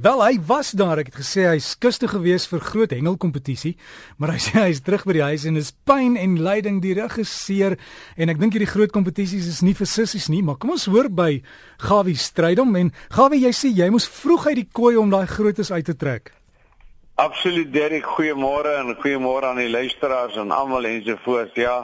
Wel, hy was daar. Ek het gesê hy's kus toe gewees vir groot hengelkompetisie, maar hy sê hy's terug by die huis en is pyn en lyding die regisseur en ek dink hierdie groot kompetisies is nie vir sissies nie, maar kom ons hoor by Gawie Strydom en Gawie, jy sê jy moes vroeg uit die kooi om daai grootes uit te trek. Absoluut, Derek. Goeiemôre en goeiemôre aan die luisteraars en almal ensovoorts. Ja.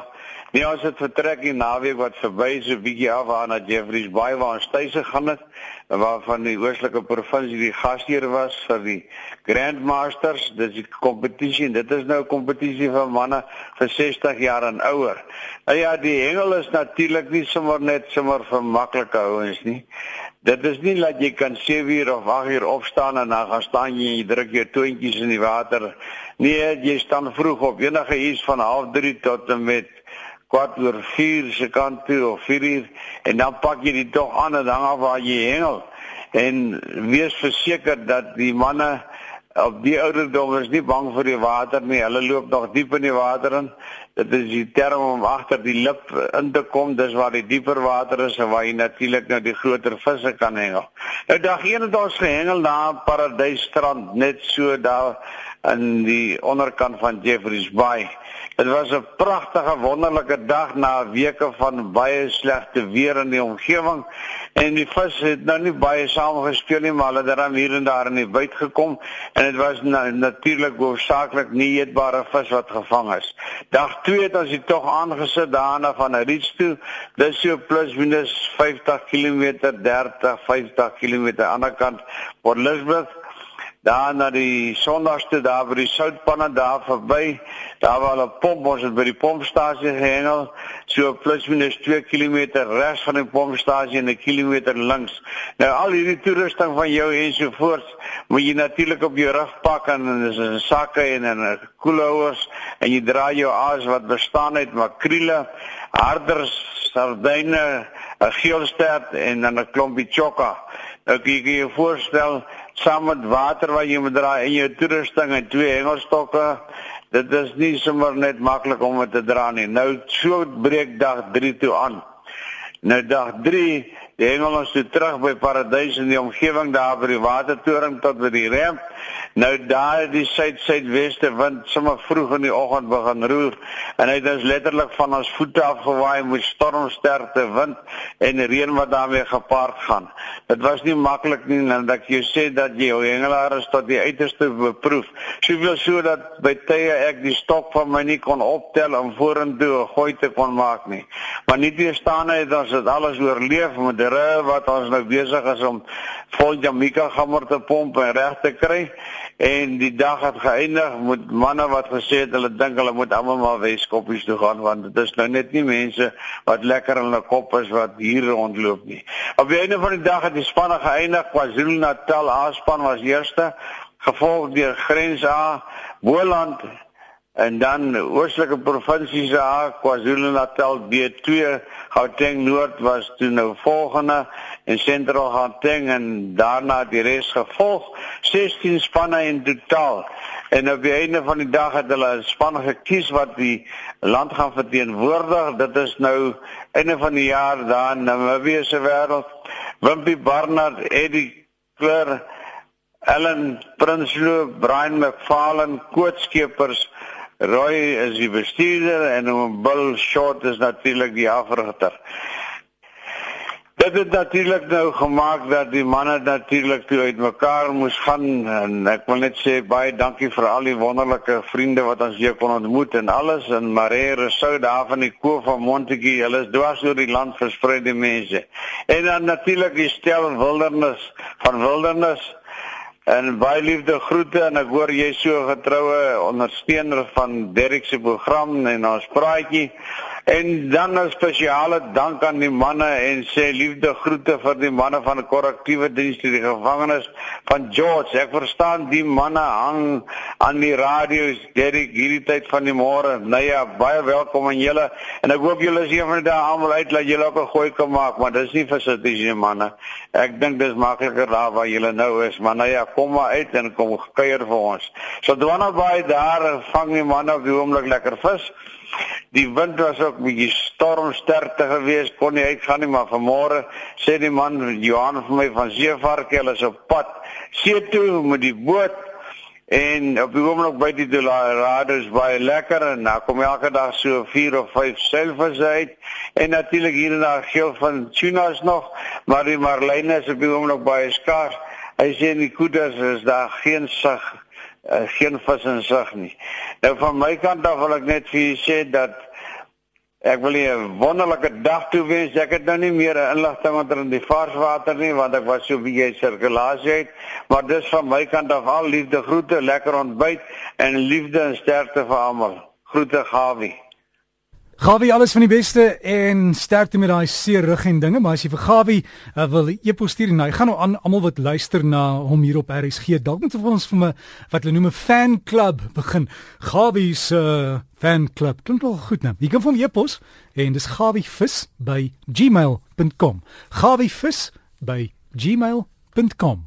Nee, ons het vertrek die naweek wat verby so 'n bietjie af aan na Jeffreys Bay waar ons tuise gaan het waarvan die oostelike provinsie die gasheer was vir die Grandmasters. Dis die kompetisie. Dit is nou 'n kompetisie vir manne vir 60 jaar en ouer. Nou ja, die hengel is natuurlik nie sommer net sommer vir maklike ouens nie. Dit is nie dat jy kan 7 uur of 8 uur opstaan en dan gaan staan jy en jy druk jou toontjies in die water. Nee, jy staan vroeg op enige iets van 0.30 tot en met kwart oor 4 se kant toe of 4 uur en dan pak jy die tog aan en dan af waar jy hengel. En wees verseker dat die manne op die ouderdom is nie bang vir die water nie. Hulle loop nog diep in die water in. Dit is die term om agter die lip in te kom. Dis waar die dieper water is en waar jy natuurlik nou die groter visse kan hengel. Nou dag een het ons gehengel na Paradysstrand net so daar in die onderkant van Jeffreys Bay Dit was 'n pragtige wonderlike dag na weke van baie slegte weer in die omgewing en die vis het nou nie baie saamgespeel nie maar hulle het dan hier en daar in die buit gekom en dit was na, natuurlik hoofsaaklik nie eetbare vis wat gevang is. Dag 2 het ons dit tog aangesit daarna van reach toe. Dis so plus minus 50 km, 30, 50 km aan die ander kant Port Elizabeth daar na die sondagste daar by die soutpanne daar verby daar waar hulle pomp ons het by die pompstasie gehengel so plus minus 2 km res van die pompstasie en 'n kilometer links. Nou al hierdie toerusting van jou ensovoorts moet jy natuurlik op jou rug pak en in 'n sakke en in 'n koelhouers en jy dra jou aas wat bestaan uit makriele harders sardyne 'n geelstert en dan 'n klompie chokka. Nou kan jou voorstel saam met water wat jy moet dra en jou toerusting en twee hengelstokke. Dit is nie sommer net maklik om dit te dra nie. Nou so breek dag 3 toe aan. Nou dag 3 Die hengel ons toe terug by Paradys in die omgewing daar by die watertoring tot by die ramp. Nou daar die suid-suidweste wind sommer vroeg in die oggend begin roer en hy het ons letterlik van ons voete af gewaai met stormsterkte wind en reën wat daarmee gepaard gaan. Dit was nie maklik nie want ek jy sê dat jy jou hengelaar is tot die uiterste beproef. Soveel so dat by tye ek die stok van my nie kon optel om vorentoe 'n gooi te kon maak nie. Maar nie te staan het ons dit alles oorleef met dre wat ons nou besig is om vol Jamaica gammer te pomp en reg te kry en die dag het geëindig met manne wat gesê het hulle dink hulle moet almal maar Weskoppies toe gaan want dit is nou net nie mense wat lekker in hulle kop is wat hier rondloop nie. Op die einde van die dag het die spanne geëindig. KwaZulu-Natal A-span was eerste, gevolg deur Grens A, Boland en dan oostelike provinsies A KwaZulu-Natal B2 Gauteng Noord was toe nou volgende en sentraal Gauteng en daarna die res gevolg. 16 spanne in totaal. En op die einde van die dag het hulle 'n span gekies wat die land gaan verteenwoordig. Dit is nou einde van die jaar daar in Namibië se wêreld. Wimpy Barnard Eddie Kleur Ellen Prinsloo Brian McFarlane koetskeepers Roy is die bestuurder en Bill Short is natuurlik die afrigter. Dit het natuurlik nou gemaak dat die manne natuurlik toe uitmekaar moes gaan en ek wil net sê baie dankie vir al die wonderlike vriende wat ons hier kon ontmoet en alles en Marie Rousseau daar van die Koof van Montetjie, hulle is dwars oor die land versprei die mense. En dan natuurlik die stel wildernis van wildernis En baie liefde groete en ek hoor jy so getroue ondersteuner van Derrick se program en ons praatjie. En dan 'n spesiale dank aan die manne en sê liefde groete vir die manne van die korrektiewe diens die gevangenes van George. Ek verstaan die manne hang aan die radio's Derrick hierdie tyd van die môre. Nou ja, baie welkom aan julle en ek hoop julle is een van die dae almal uit dat julle ook 'n gooi kan maak, maar dis nie vir sitie manne. Ek dink dis makliker daar waar julle nou is, maar nou ja, kom maar uit en kom kuier vir ons. So Dwana baie daar vang die manne op die oomblik lekker vis. Die wind was ook bietjie stormsterkte gewees, kon nie uitgaan nie, maar vanmôre sê die man Johan vir my van Zeevark, hulle is op pad see toe met die boot en op die oomblik by die Dorado is baie lekker en daar kom elke dag so 4 of 5 selfs uit en natuurlik hier en daar geel van tunas nog, maar die marline is op die oomblik baie skaars. Hy sê in die koedas is daar geen sig uh, geen vis in sig nie. Nou van my kant af wil ek net vir julle sê dat ek wil 'n wonderlike dag toewens. Ek het nou nie meer inligting oor die varswater nie want ek was so bietjie sirkulasie uit, maar dis van my kant af al liefde groete, lekker ontbyt en liefde en sterkte vir almal. Groete Gawie. Gawie alles van die beste en sterkte met daai seer rug en dinge, maar as jy vir Gawie uh, wil e-pos stuur en hy gaan nou aan almal wat luister na hom hier op RSG, dalk moet ons vir 'n wat hulle noem 'n fan club begin. Gawie se uh, fan club. Klink wel goed nou. Jy kan vir hom e-pos en dis gawievis by gmail.com. gawievis by gmail.com